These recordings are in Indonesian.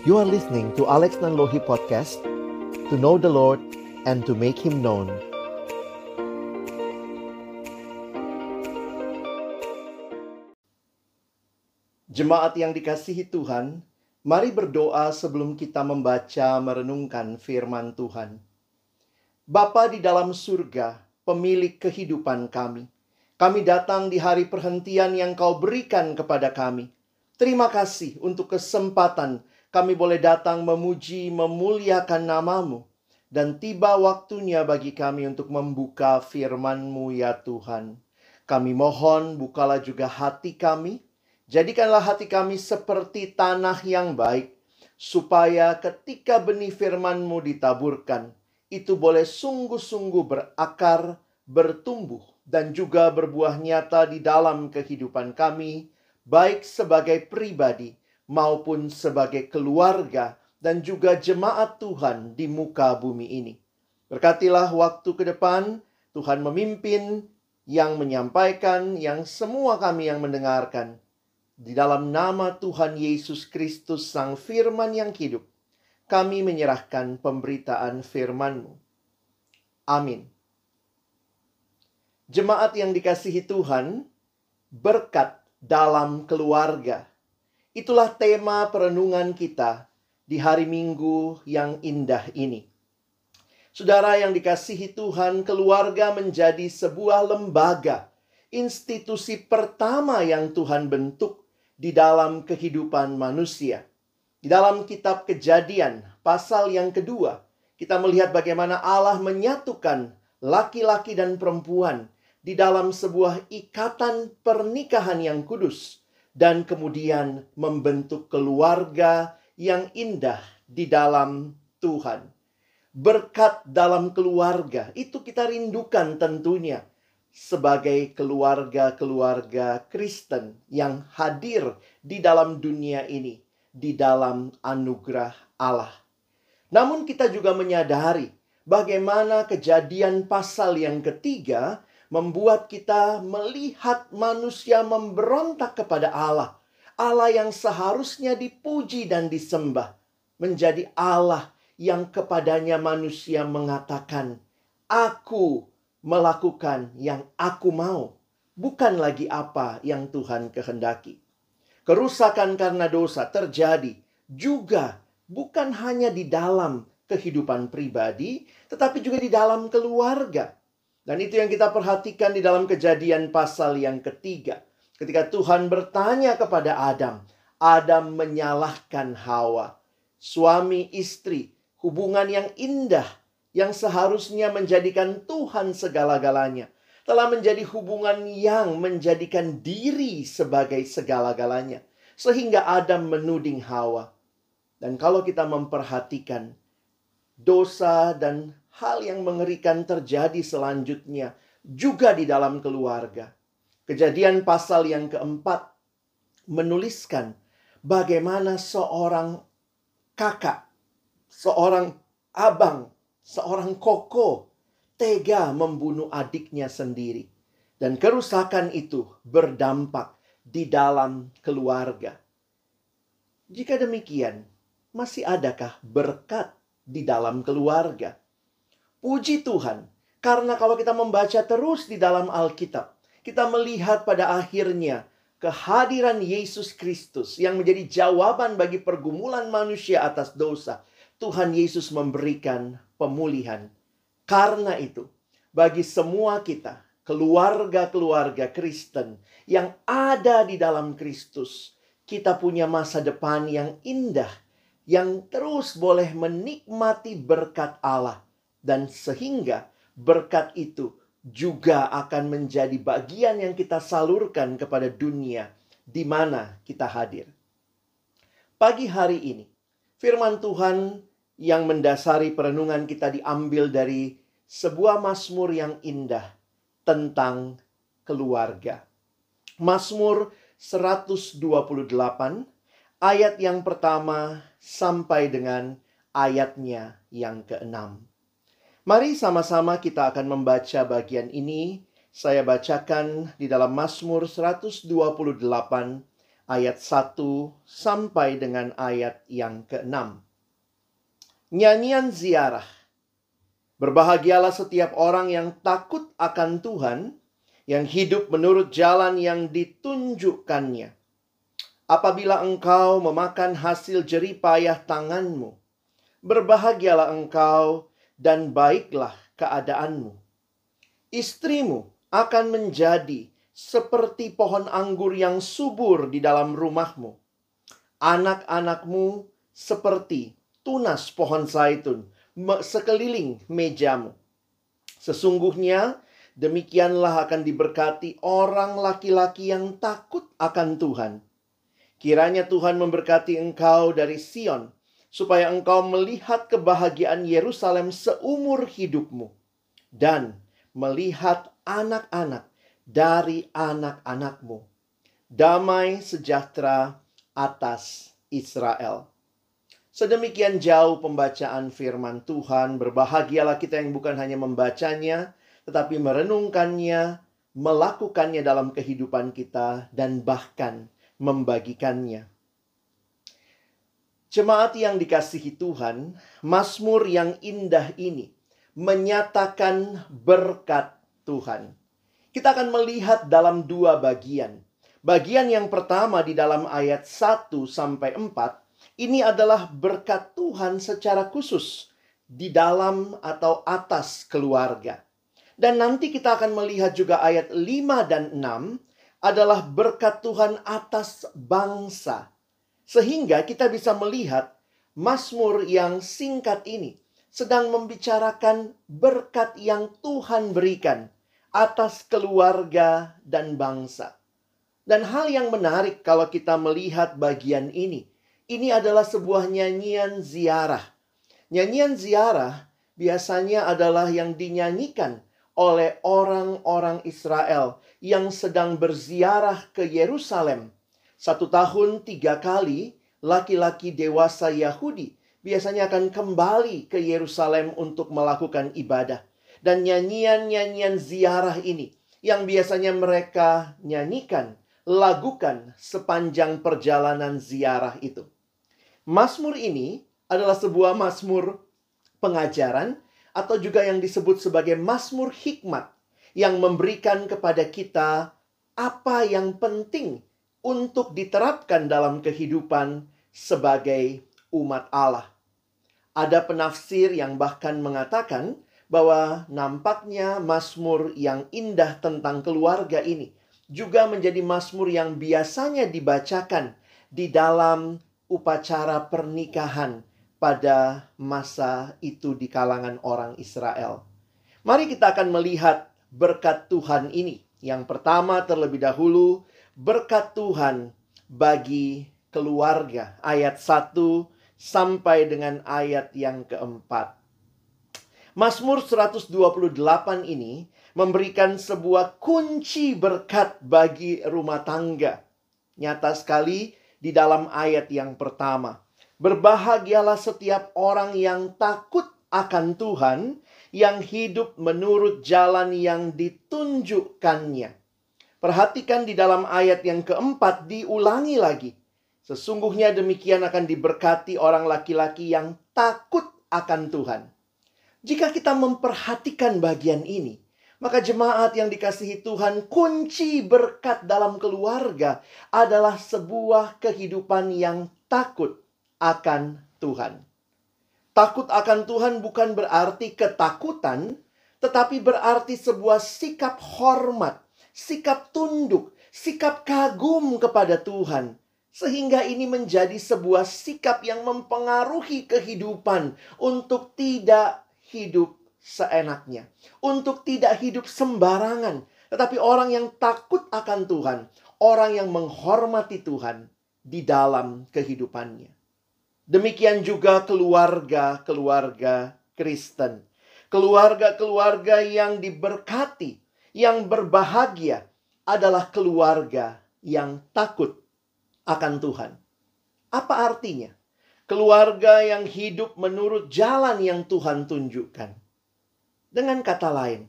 You are listening to Alex Nanlohi Podcast To know the Lord and to make Him known Jemaat yang dikasihi Tuhan, mari berdoa sebelum kita membaca merenungkan firman Tuhan. Bapa di dalam surga, pemilik kehidupan kami, kami datang di hari perhentian yang kau berikan kepada kami. Terima kasih untuk kesempatan kami boleh datang memuji, memuliakan namamu. Dan tiba waktunya bagi kami untuk membuka firman-Mu ya Tuhan. Kami mohon bukalah juga hati kami. Jadikanlah hati kami seperti tanah yang baik. Supaya ketika benih firman-Mu ditaburkan. Itu boleh sungguh-sungguh berakar, bertumbuh, dan juga berbuah nyata di dalam kehidupan kami. Baik sebagai pribadi maupun sebagai keluarga dan juga jemaat Tuhan di muka bumi ini. Berkatilah waktu ke depan, Tuhan memimpin yang menyampaikan, yang semua kami yang mendengarkan. Di dalam nama Tuhan Yesus Kristus Sang Firman yang hidup, kami menyerahkan pemberitaan firman-Mu. Amin. Jemaat yang dikasihi Tuhan, berkat dalam keluarga Itulah tema perenungan kita di hari Minggu yang indah ini. Saudara yang dikasihi Tuhan, keluarga menjadi sebuah lembaga, institusi pertama yang Tuhan bentuk di dalam kehidupan manusia. Di dalam kitab Kejadian, pasal yang kedua, kita melihat bagaimana Allah menyatukan laki-laki dan perempuan di dalam sebuah ikatan pernikahan yang kudus dan kemudian membentuk keluarga yang indah di dalam Tuhan. Berkat dalam keluarga itu kita rindukan tentunya sebagai keluarga-keluarga Kristen yang hadir di dalam dunia ini, di dalam anugerah Allah. Namun, kita juga menyadari bagaimana kejadian pasal yang ketiga membuat kita melihat manusia memberontak kepada Allah. Allah yang seharusnya dipuji dan disembah menjadi Allah yang kepadanya manusia mengatakan, "Aku melakukan yang aku mau, bukan lagi apa yang Tuhan kehendaki." Kerusakan karena dosa terjadi juga bukan hanya di dalam kehidupan pribadi, tetapi juga di dalam keluarga. Dan itu yang kita perhatikan di dalam kejadian pasal yang ketiga. Ketika Tuhan bertanya kepada Adam, Adam menyalahkan Hawa. Suami istri, hubungan yang indah yang seharusnya menjadikan Tuhan segala-galanya. Telah menjadi hubungan yang menjadikan diri sebagai segala-galanya. Sehingga Adam menuding Hawa. Dan kalau kita memperhatikan dosa dan hal yang mengerikan terjadi selanjutnya juga di dalam keluarga. Kejadian pasal yang keempat menuliskan bagaimana seorang kakak, seorang abang, seorang koko tega membunuh adiknya sendiri. Dan kerusakan itu berdampak di dalam keluarga. Jika demikian, masih adakah berkat di dalam keluarga? Puji Tuhan, karena kalau kita membaca terus di dalam Alkitab, kita melihat pada akhirnya kehadiran Yesus Kristus yang menjadi jawaban bagi pergumulan manusia atas dosa. Tuhan Yesus memberikan pemulihan. Karena itu, bagi semua kita, keluarga-keluarga Kristen yang ada di dalam Kristus, kita punya masa depan yang indah, yang terus boleh menikmati berkat Allah dan sehingga berkat itu juga akan menjadi bagian yang kita salurkan kepada dunia di mana kita hadir. Pagi hari ini, firman Tuhan yang mendasari perenungan kita diambil dari sebuah mazmur yang indah tentang keluarga. Mazmur 128 ayat yang pertama sampai dengan ayatnya yang keenam. Mari sama-sama kita akan membaca bagian ini. Saya bacakan di dalam Mazmur 128 ayat 1 sampai dengan ayat yang ke-6. Nyanyian ziarah. Berbahagialah setiap orang yang takut akan Tuhan, yang hidup menurut jalan yang ditunjukkannya. Apabila engkau memakan hasil jeripayah tanganmu, berbahagialah engkau dan baiklah keadaanmu. Istrimu akan menjadi seperti pohon anggur yang subur di dalam rumahmu. Anak-anakmu seperti tunas pohon zaitun sekeliling mejamu. Sesungguhnya demikianlah akan diberkati orang laki-laki yang takut akan Tuhan. Kiranya Tuhan memberkati engkau dari Sion, supaya engkau melihat kebahagiaan Yerusalem seumur hidupmu, dan melihat anak-anak dari anak-anakmu. Damai sejahtera atas Israel. Sedemikian jauh pembacaan firman Tuhan. Berbahagialah kita yang bukan hanya membacanya, tetapi merenungkannya, melakukannya dalam kehidupan kita, dan bahkan membagikannya. Jemaat yang dikasihi Tuhan, Mazmur yang indah ini menyatakan berkat Tuhan. Kita akan melihat dalam dua bagian. Bagian yang pertama di dalam ayat 1 sampai 4 ini adalah berkat Tuhan secara khusus di dalam atau atas keluarga. Dan nanti kita akan melihat juga ayat 5 dan 6 adalah berkat Tuhan atas bangsa. Sehingga kita bisa melihat Mazmur yang singkat ini sedang membicarakan berkat yang Tuhan berikan atas keluarga dan bangsa. Dan hal yang menarik kalau kita melihat bagian ini ini adalah sebuah nyanyian ziarah. Nyanyian ziarah biasanya adalah yang dinyanyikan oleh orang-orang Israel yang sedang berziarah ke Yerusalem. Satu tahun tiga kali, laki-laki dewasa Yahudi biasanya akan kembali ke Yerusalem untuk melakukan ibadah. Dan nyanyian-nyanyian ziarah ini yang biasanya mereka nyanyikan, lagukan sepanjang perjalanan ziarah itu. Mazmur ini adalah sebuah mazmur pengajaran atau juga yang disebut sebagai mazmur hikmat yang memberikan kepada kita apa yang penting untuk diterapkan dalam kehidupan sebagai umat Allah. Ada penafsir yang bahkan mengatakan bahwa nampaknya mazmur yang indah tentang keluarga ini juga menjadi mazmur yang biasanya dibacakan di dalam upacara pernikahan pada masa itu di kalangan orang Israel. Mari kita akan melihat berkat Tuhan ini. Yang pertama terlebih dahulu berkat Tuhan bagi keluarga ayat 1 sampai dengan ayat yang keempat. Mazmur 128 ini memberikan sebuah kunci berkat bagi rumah tangga. Nyata sekali di dalam ayat yang pertama. Berbahagialah setiap orang yang takut akan Tuhan, yang hidup menurut jalan yang ditunjukkannya. Perhatikan di dalam ayat yang keempat diulangi lagi. Sesungguhnya demikian akan diberkati orang laki-laki yang takut akan Tuhan. Jika kita memperhatikan bagian ini, maka jemaat yang dikasihi Tuhan, kunci berkat dalam keluarga adalah sebuah kehidupan yang takut akan Tuhan. Takut akan Tuhan bukan berarti ketakutan, tetapi berarti sebuah sikap hormat, sikap tunduk, sikap kagum kepada Tuhan. Sehingga ini menjadi sebuah sikap yang mempengaruhi kehidupan untuk tidak hidup seenaknya, untuk tidak hidup sembarangan, tetapi orang yang takut akan Tuhan, orang yang menghormati Tuhan di dalam kehidupannya. Demikian juga keluarga-keluarga Kristen, keluarga-keluarga yang diberkati, yang berbahagia adalah keluarga yang takut akan Tuhan. Apa artinya? Keluarga yang hidup menurut jalan yang Tuhan tunjukkan dengan kata lain,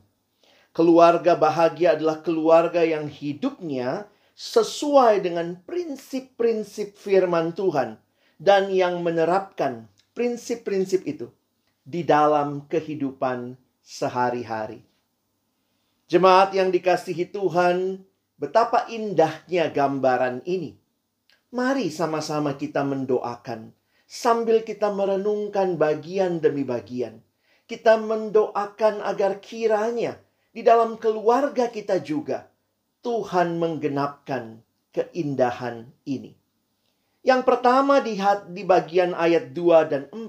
keluarga bahagia adalah keluarga yang hidupnya sesuai dengan prinsip-prinsip firman Tuhan dan yang menerapkan prinsip-prinsip itu di dalam kehidupan sehari-hari. Jemaat yang dikasihi Tuhan, betapa indahnya gambaran ini. Mari sama-sama kita mendoakan sambil kita merenungkan bagian demi bagian. Kita mendoakan agar kiranya di dalam keluarga kita juga Tuhan menggenapkan keindahan ini. Yang pertama di, bagian ayat 2 dan 4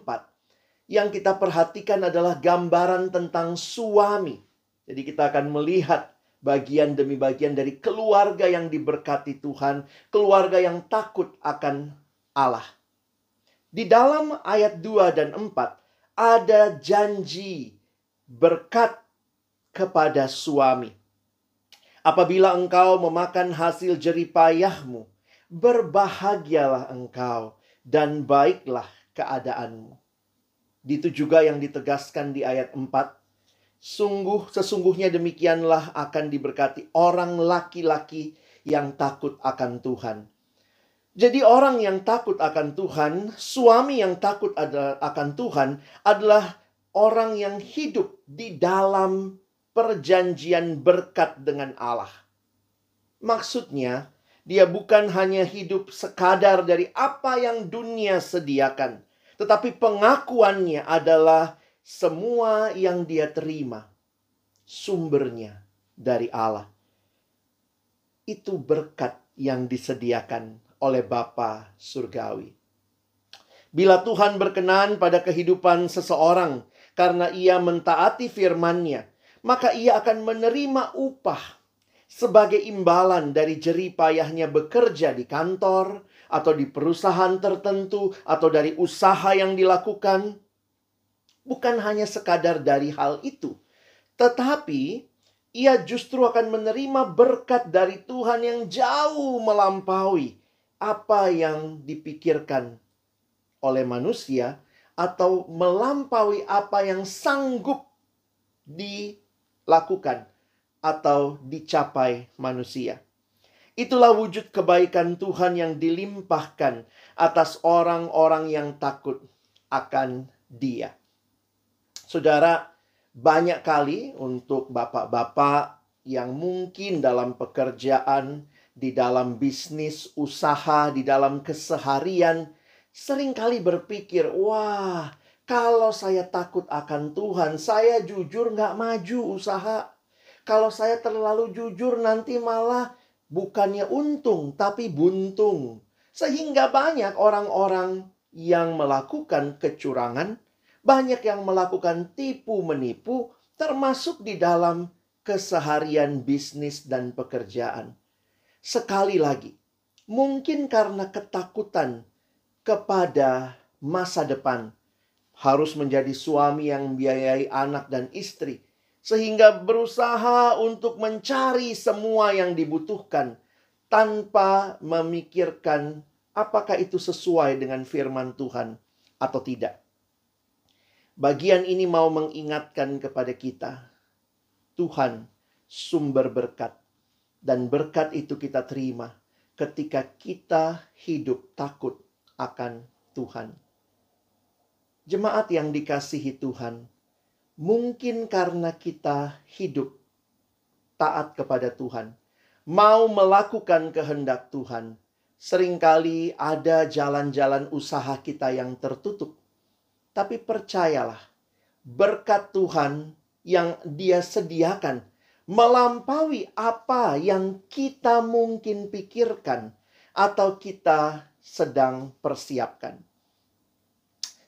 yang kita perhatikan adalah gambaran tentang suami. Jadi kita akan melihat bagian demi bagian dari keluarga yang diberkati Tuhan, keluarga yang takut akan Allah. Di dalam ayat 2 dan 4 ada janji berkat kepada suami. Apabila engkau memakan hasil jeripayahmu, berbahagialah engkau dan baiklah keadaanmu. Itu juga yang ditegaskan di ayat 4. Sungguh sesungguhnya demikianlah akan diberkati orang laki-laki yang takut akan Tuhan. Jadi orang yang takut akan Tuhan, suami yang takut akan Tuhan adalah orang yang hidup di dalam perjanjian berkat dengan Allah. Maksudnya, dia bukan hanya hidup sekadar dari apa yang dunia sediakan, tetapi pengakuannya adalah semua yang dia terima sumbernya dari Allah. Itu berkat yang disediakan oleh Bapa Surgawi. Bila Tuhan berkenan pada kehidupan seseorang karena ia mentaati firman-Nya, maka ia akan menerima upah sebagai imbalan dari jeripayahnya bekerja di kantor atau di perusahaan tertentu atau dari usaha yang dilakukan. Bukan hanya sekadar dari hal itu, tetapi ia justru akan menerima berkat dari Tuhan yang jauh melampaui apa yang dipikirkan oleh manusia atau melampaui apa yang sanggup di lakukan atau dicapai manusia. Itulah wujud kebaikan Tuhan yang dilimpahkan atas orang-orang yang takut akan Dia. Saudara, banyak kali untuk bapak-bapak yang mungkin dalam pekerjaan, di dalam bisnis, usaha, di dalam keseharian, sering kali berpikir, wah, kalau saya takut akan Tuhan, saya jujur nggak maju usaha. Kalau saya terlalu jujur nanti malah bukannya untung tapi buntung. Sehingga banyak orang-orang yang melakukan kecurangan, banyak yang melakukan tipu menipu, termasuk di dalam keseharian bisnis dan pekerjaan. Sekali lagi, mungkin karena ketakutan kepada masa depan harus menjadi suami yang membiayai anak dan istri, sehingga berusaha untuk mencari semua yang dibutuhkan tanpa memikirkan apakah itu sesuai dengan firman Tuhan atau tidak. Bagian ini mau mengingatkan kepada kita, Tuhan sumber berkat, dan berkat itu kita terima ketika kita hidup takut akan Tuhan. Jemaat yang dikasihi Tuhan, mungkin karena kita hidup taat kepada Tuhan, mau melakukan kehendak Tuhan, sering kali ada jalan-jalan usaha kita yang tertutup. Tapi percayalah, berkat Tuhan yang Dia sediakan melampaui apa yang kita mungkin pikirkan atau kita sedang persiapkan.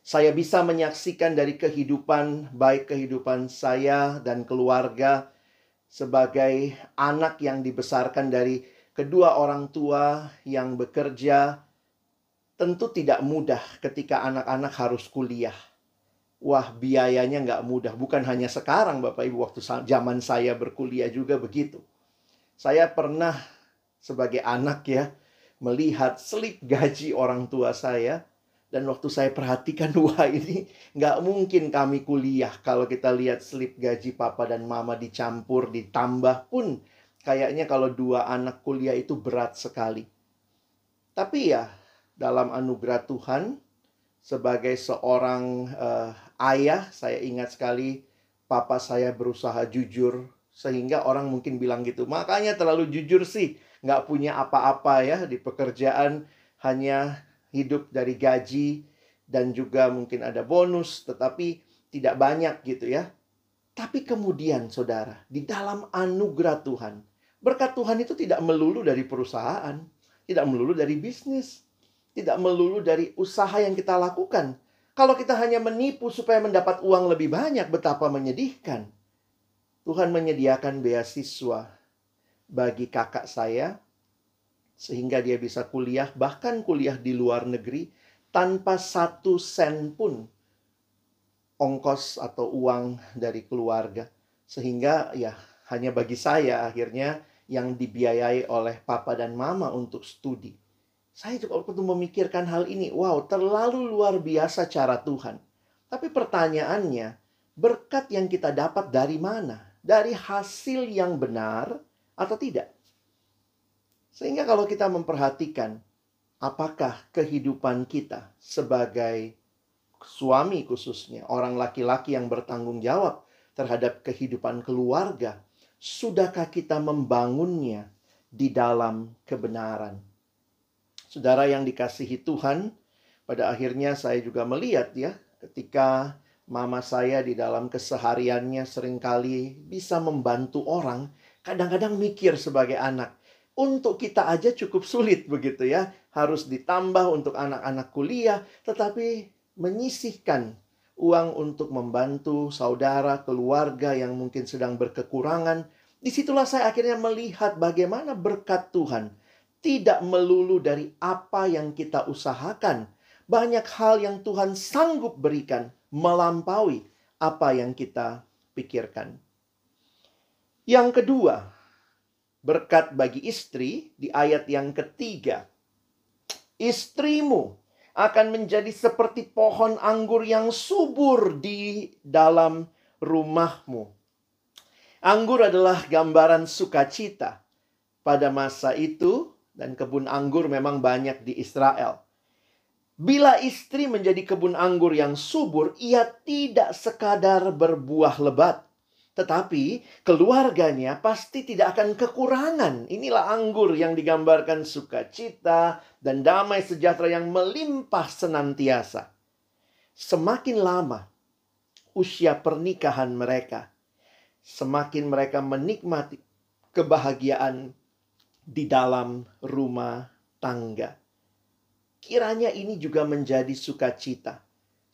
Saya bisa menyaksikan dari kehidupan, baik kehidupan saya dan keluarga, sebagai anak yang dibesarkan dari kedua orang tua yang bekerja, tentu tidak mudah ketika anak-anak harus kuliah. Wah, biayanya nggak mudah. Bukan hanya sekarang, Bapak Ibu, waktu zaman saya berkuliah juga begitu. Saya pernah sebagai anak ya, melihat slip gaji orang tua saya dan waktu saya perhatikan, wah ini nggak mungkin kami kuliah kalau kita lihat slip gaji papa dan mama dicampur, ditambah pun kayaknya kalau dua anak kuliah itu berat sekali. Tapi ya, dalam anugerah Tuhan, sebagai seorang uh, ayah, saya ingat sekali papa saya berusaha jujur, sehingga orang mungkin bilang gitu, makanya terlalu jujur sih, nggak punya apa-apa ya di pekerjaan, hanya hidup dari gaji, dan juga mungkin ada bonus, tetapi tidak banyak gitu ya. Tapi kemudian saudara, di dalam anugerah Tuhan, berkat Tuhan itu tidak melulu dari perusahaan, tidak melulu dari bisnis, tidak melulu dari usaha yang kita lakukan. Kalau kita hanya menipu supaya mendapat uang lebih banyak, betapa menyedihkan. Tuhan menyediakan beasiswa bagi kakak saya sehingga dia bisa kuliah, bahkan kuliah di luar negeri tanpa satu sen pun ongkos atau uang dari keluarga. Sehingga ya hanya bagi saya akhirnya yang dibiayai oleh papa dan mama untuk studi. Saya juga waktu memikirkan hal ini, wow terlalu luar biasa cara Tuhan. Tapi pertanyaannya, berkat yang kita dapat dari mana? Dari hasil yang benar atau tidak? Sehingga kalau kita memperhatikan apakah kehidupan kita sebagai suami khususnya, orang laki-laki yang bertanggung jawab terhadap kehidupan keluarga, sudahkah kita membangunnya di dalam kebenaran? Saudara yang dikasihi Tuhan, pada akhirnya saya juga melihat ya, ketika mama saya di dalam kesehariannya sering kali bisa membantu orang, kadang-kadang mikir sebagai anak, untuk kita aja cukup sulit begitu ya. Harus ditambah untuk anak-anak kuliah, tetapi menyisihkan uang untuk membantu saudara, keluarga yang mungkin sedang berkekurangan. Di situlah saya akhirnya melihat bagaimana berkat Tuhan tidak melulu dari apa yang kita usahakan. Banyak hal yang Tuhan sanggup berikan melampaui apa yang kita pikirkan. Yang kedua, berkat bagi istri di ayat yang ketiga. Istrimu akan menjadi seperti pohon anggur yang subur di dalam rumahmu. Anggur adalah gambaran sukacita. Pada masa itu, dan kebun anggur memang banyak di Israel. Bila istri menjadi kebun anggur yang subur, ia tidak sekadar berbuah lebat, tetapi keluarganya pasti tidak akan kekurangan. Inilah anggur yang digambarkan sukacita dan damai sejahtera yang melimpah senantiasa. Semakin lama usia pernikahan mereka, semakin mereka menikmati kebahagiaan di dalam rumah tangga. Kiranya ini juga menjadi sukacita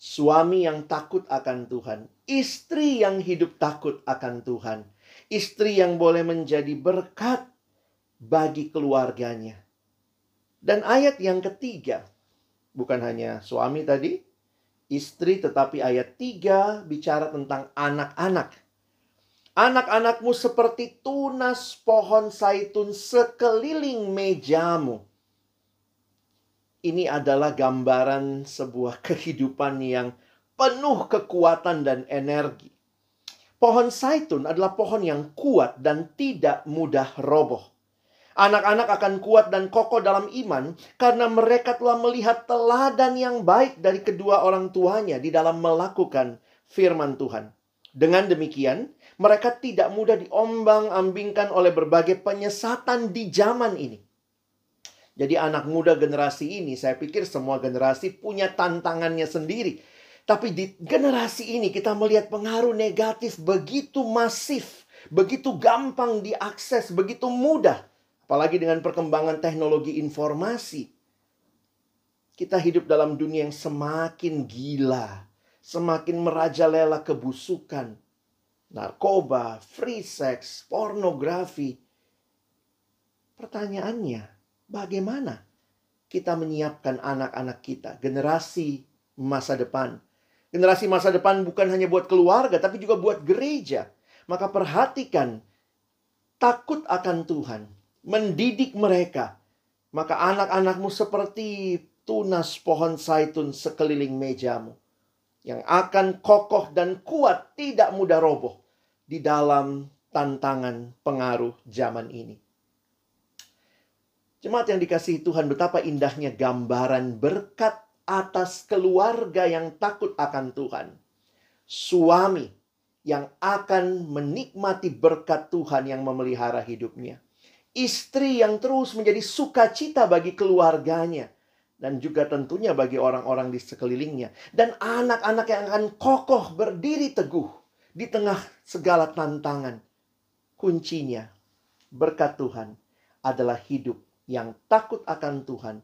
Suami yang takut akan Tuhan, istri yang hidup takut akan Tuhan, istri yang boleh menjadi berkat bagi keluarganya. Dan ayat yang ketiga, bukan hanya suami tadi, istri tetapi ayat tiga bicara tentang anak-anak. Anak-anakmu seperti tunas pohon saitun sekeliling mejamu ini adalah gambaran sebuah kehidupan yang penuh kekuatan dan energi. Pohon saitun adalah pohon yang kuat dan tidak mudah roboh. Anak-anak akan kuat dan kokoh dalam iman karena mereka telah melihat teladan yang baik dari kedua orang tuanya di dalam melakukan firman Tuhan. Dengan demikian, mereka tidak mudah diombang-ambingkan oleh berbagai penyesatan di zaman ini. Jadi anak muda generasi ini, saya pikir semua generasi punya tantangannya sendiri. Tapi di generasi ini kita melihat pengaruh negatif begitu masif, begitu gampang diakses, begitu mudah. Apalagi dengan perkembangan teknologi informasi. Kita hidup dalam dunia yang semakin gila, semakin merajalela kebusukan, narkoba, free sex, pornografi. Pertanyaannya, bagaimana kita menyiapkan anak-anak kita, generasi masa depan. Generasi masa depan bukan hanya buat keluarga, tapi juga buat gereja. Maka perhatikan, takut akan Tuhan, mendidik mereka. Maka anak-anakmu seperti tunas pohon saitun sekeliling mejamu. Yang akan kokoh dan kuat, tidak mudah roboh di dalam tantangan pengaruh zaman ini. Jemaat yang dikasihi Tuhan, betapa indahnya gambaran berkat atas keluarga yang takut akan Tuhan. Suami yang akan menikmati berkat Tuhan yang memelihara hidupnya. Istri yang terus menjadi sukacita bagi keluarganya dan juga tentunya bagi orang-orang di sekelilingnya. Dan anak-anak yang akan kokoh berdiri teguh di tengah segala tantangan. Kuncinya, berkat Tuhan adalah hidup yang takut akan Tuhan,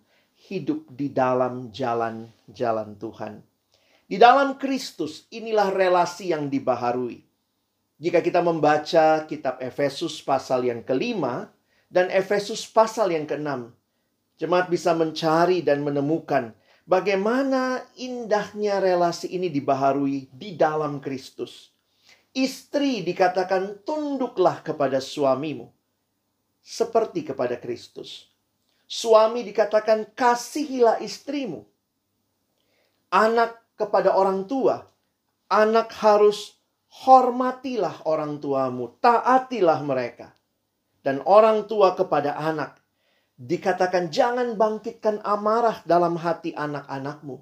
hidup di dalam jalan-jalan Tuhan. Di dalam Kristus, inilah relasi yang dibaharui. Jika kita membaca kitab Efesus pasal yang kelima dan Efesus pasal yang keenam, Jemaat bisa mencari dan menemukan bagaimana indahnya relasi ini dibaharui di dalam Kristus. Istri dikatakan tunduklah kepada suamimu seperti kepada Kristus. Suami dikatakan kasihilah istrimu. Anak kepada orang tua, anak harus hormatilah orang tuamu, taatilah mereka. Dan orang tua kepada anak, dikatakan jangan bangkitkan amarah dalam hati anak-anakmu.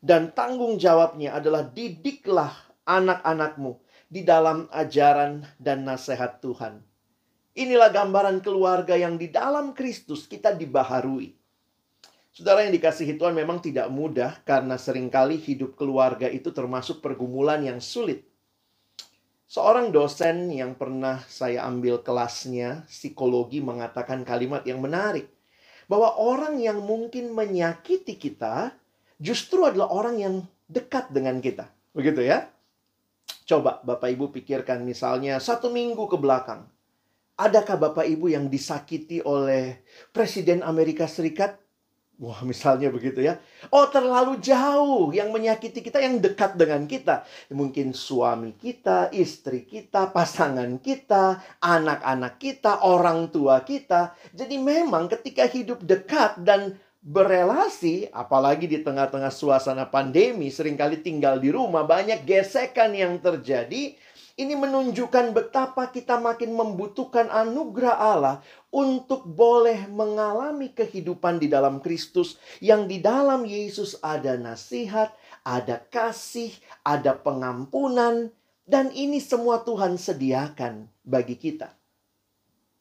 Dan tanggung jawabnya adalah didiklah anak-anakmu di dalam ajaran dan nasihat Tuhan. Inilah gambaran keluarga yang di dalam Kristus kita dibaharui. Saudara yang dikasihi Tuhan memang tidak mudah karena sering kali hidup keluarga itu termasuk pergumulan yang sulit. Seorang dosen yang pernah saya ambil kelasnya, psikologi mengatakan kalimat yang menarik. Bahwa orang yang mungkin menyakiti kita justru adalah orang yang dekat dengan kita. Begitu ya? Coba Bapak Ibu pikirkan misalnya satu minggu ke belakang. Adakah Bapak Ibu yang disakiti oleh Presiden Amerika Serikat Wah, misalnya begitu ya. Oh, terlalu jauh yang menyakiti kita, yang dekat dengan kita. Mungkin suami kita, istri kita, pasangan kita, anak-anak kita, orang tua kita. Jadi memang ketika hidup dekat dan berelasi, apalagi di tengah-tengah suasana pandemi, sering kali tinggal di rumah, banyak gesekan yang terjadi ini menunjukkan betapa kita makin membutuhkan anugerah Allah untuk boleh mengalami kehidupan di dalam Kristus yang di dalam Yesus ada nasihat, ada kasih, ada pengampunan dan ini semua Tuhan sediakan bagi kita.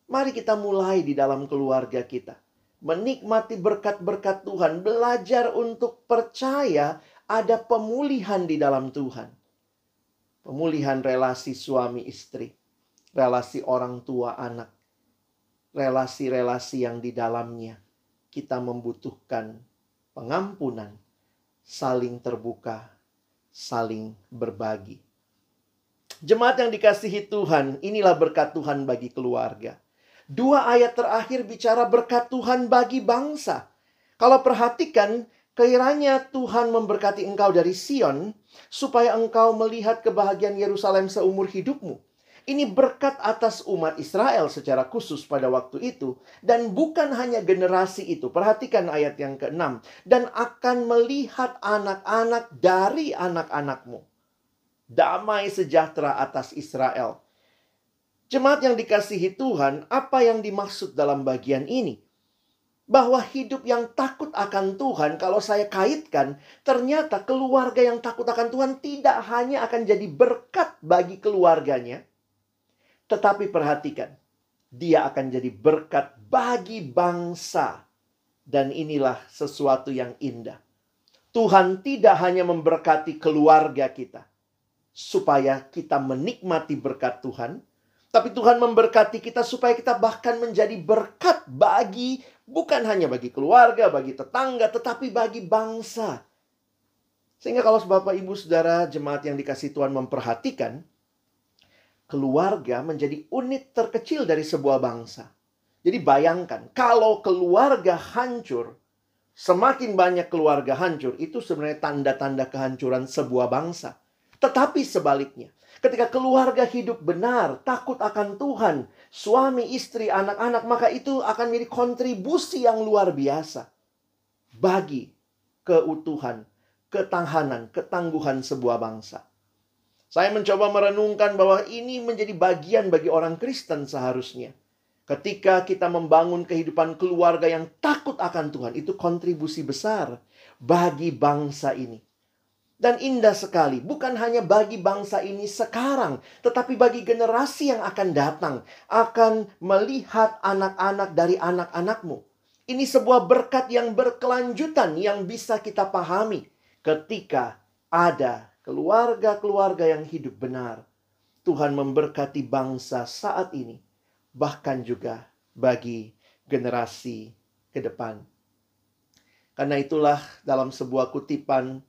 Mari kita mulai di dalam keluarga kita. Menikmati berkat-berkat Tuhan, belajar untuk percaya ada pemulihan di dalam Tuhan pemulihan relasi suami istri, relasi orang tua anak, relasi-relasi yang di dalamnya kita membutuhkan pengampunan, saling terbuka, saling berbagi. Jemaat yang dikasihi Tuhan, inilah berkat Tuhan bagi keluarga. Dua ayat terakhir bicara berkat Tuhan bagi bangsa. Kalau perhatikan, Kiranya Tuhan memberkati engkau dari Sion, supaya engkau melihat kebahagiaan Yerusalem seumur hidupmu. Ini berkat atas umat Israel secara khusus pada waktu itu. Dan bukan hanya generasi itu. Perhatikan ayat yang ke-6. Dan akan melihat anak-anak dari anak-anakmu. Damai sejahtera atas Israel. Jemaat yang dikasihi Tuhan, apa yang dimaksud dalam bagian ini? bahwa hidup yang takut akan Tuhan, kalau saya kaitkan, ternyata keluarga yang takut akan Tuhan tidak hanya akan jadi berkat bagi keluarganya, tetapi perhatikan, dia akan jadi berkat bagi bangsa, dan inilah sesuatu yang indah. Tuhan tidak hanya memberkati keluarga kita, supaya kita menikmati berkat Tuhan, tapi Tuhan memberkati kita supaya kita bahkan menjadi berkat bagi bukan hanya bagi keluarga, bagi tetangga, tetapi bagi bangsa. Sehingga kalau Bapak Ibu Saudara jemaat yang dikasih Tuhan memperhatikan, keluarga menjadi unit terkecil dari sebuah bangsa. Jadi bayangkan, kalau keluarga hancur, semakin banyak keluarga hancur, itu sebenarnya tanda-tanda kehancuran sebuah bangsa. Tetapi sebaliknya, Ketika keluarga hidup benar, takut akan Tuhan, suami, istri, anak-anak, maka itu akan menjadi kontribusi yang luar biasa bagi keutuhan, ketahanan, ketangguhan sebuah bangsa. Saya mencoba merenungkan bahwa ini menjadi bagian bagi orang Kristen seharusnya. Ketika kita membangun kehidupan keluarga yang takut akan Tuhan, itu kontribusi besar bagi bangsa ini. Dan indah sekali, bukan hanya bagi bangsa ini sekarang, tetapi bagi generasi yang akan datang, akan melihat anak-anak dari anak-anakmu. Ini sebuah berkat yang berkelanjutan yang bisa kita pahami ketika ada keluarga-keluarga yang hidup benar. Tuhan memberkati bangsa saat ini, bahkan juga bagi generasi ke depan. Karena itulah dalam sebuah kutipan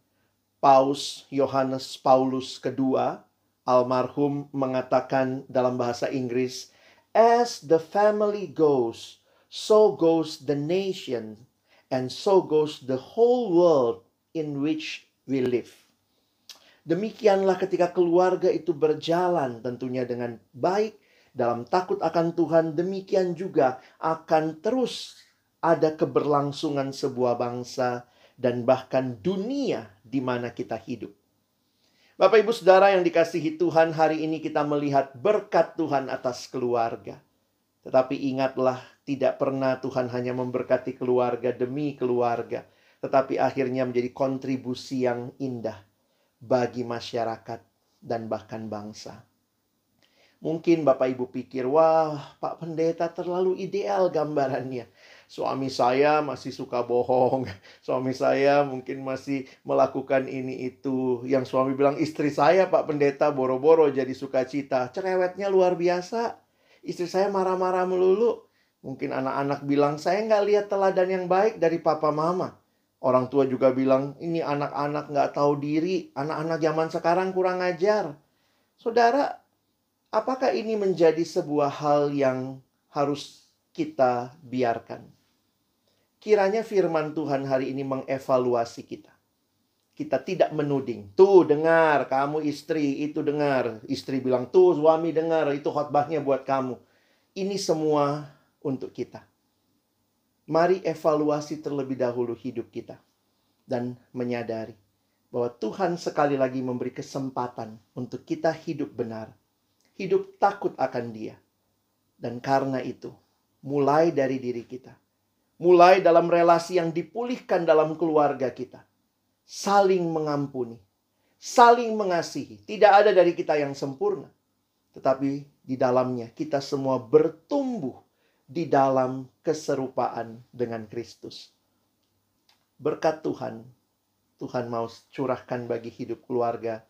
Paus Yohanes Paulus II almarhum mengatakan dalam bahasa Inggris, "As the family goes, so goes the nation, and so goes the whole world in which we live." Demikianlah ketika keluarga itu berjalan tentunya dengan baik dalam takut akan Tuhan, demikian juga akan terus ada keberlangsungan sebuah bangsa dan bahkan dunia di mana kita hidup. Bapak Ibu Saudara yang dikasihi Tuhan, hari ini kita melihat berkat Tuhan atas keluarga. Tetapi ingatlah, tidak pernah Tuhan hanya memberkati keluarga demi keluarga, tetapi akhirnya menjadi kontribusi yang indah bagi masyarakat dan bahkan bangsa. Mungkin Bapak Ibu pikir, wah Pak Pendeta terlalu ideal gambarannya. Suami saya masih suka bohong. Suami saya mungkin masih melakukan ini itu. Yang suami bilang, istri saya Pak Pendeta boro-boro jadi sukacita. Cerewetnya luar biasa. Istri saya marah-marah melulu. Mungkin anak-anak bilang, saya nggak lihat teladan yang baik dari papa mama. Orang tua juga bilang, ini anak-anak nggak tahu diri, anak-anak zaman sekarang kurang ajar. Saudara, apakah ini menjadi sebuah hal yang harus kita biarkan? Kiranya firman Tuhan hari ini mengevaluasi kita. Kita tidak menuding. Tuh dengar, kamu istri itu dengar. Istri bilang, tuh suami dengar, itu khotbahnya buat kamu. Ini semua untuk kita mari evaluasi terlebih dahulu hidup kita dan menyadari bahwa Tuhan sekali lagi memberi kesempatan untuk kita hidup benar, hidup takut akan Dia. Dan karena itu, mulai dari diri kita, mulai dalam relasi yang dipulihkan dalam keluarga kita, saling mengampuni, saling mengasihi. Tidak ada dari kita yang sempurna, tetapi di dalamnya kita semua bertumbuh di dalam keserupaan dengan Kristus. Berkat Tuhan, Tuhan mau curahkan bagi hidup keluarga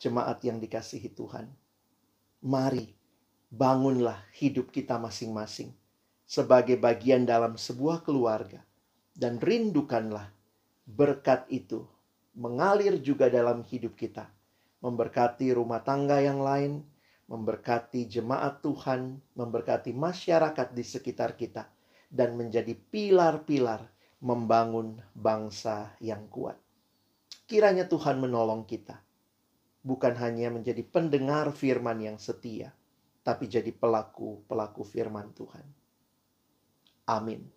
jemaat yang dikasihi Tuhan. Mari bangunlah hidup kita masing-masing sebagai bagian dalam sebuah keluarga dan rindukanlah berkat itu mengalir juga dalam hidup kita, memberkati rumah tangga yang lain, memberkati jemaat Tuhan, memberkati masyarakat di sekitar kita, dan menjadi pilar-pilar membangun bangsa yang kuat. Kiranya Tuhan menolong kita, bukan hanya menjadi pendengar firman yang setia, tapi jadi pelaku-pelaku firman Tuhan. Amin.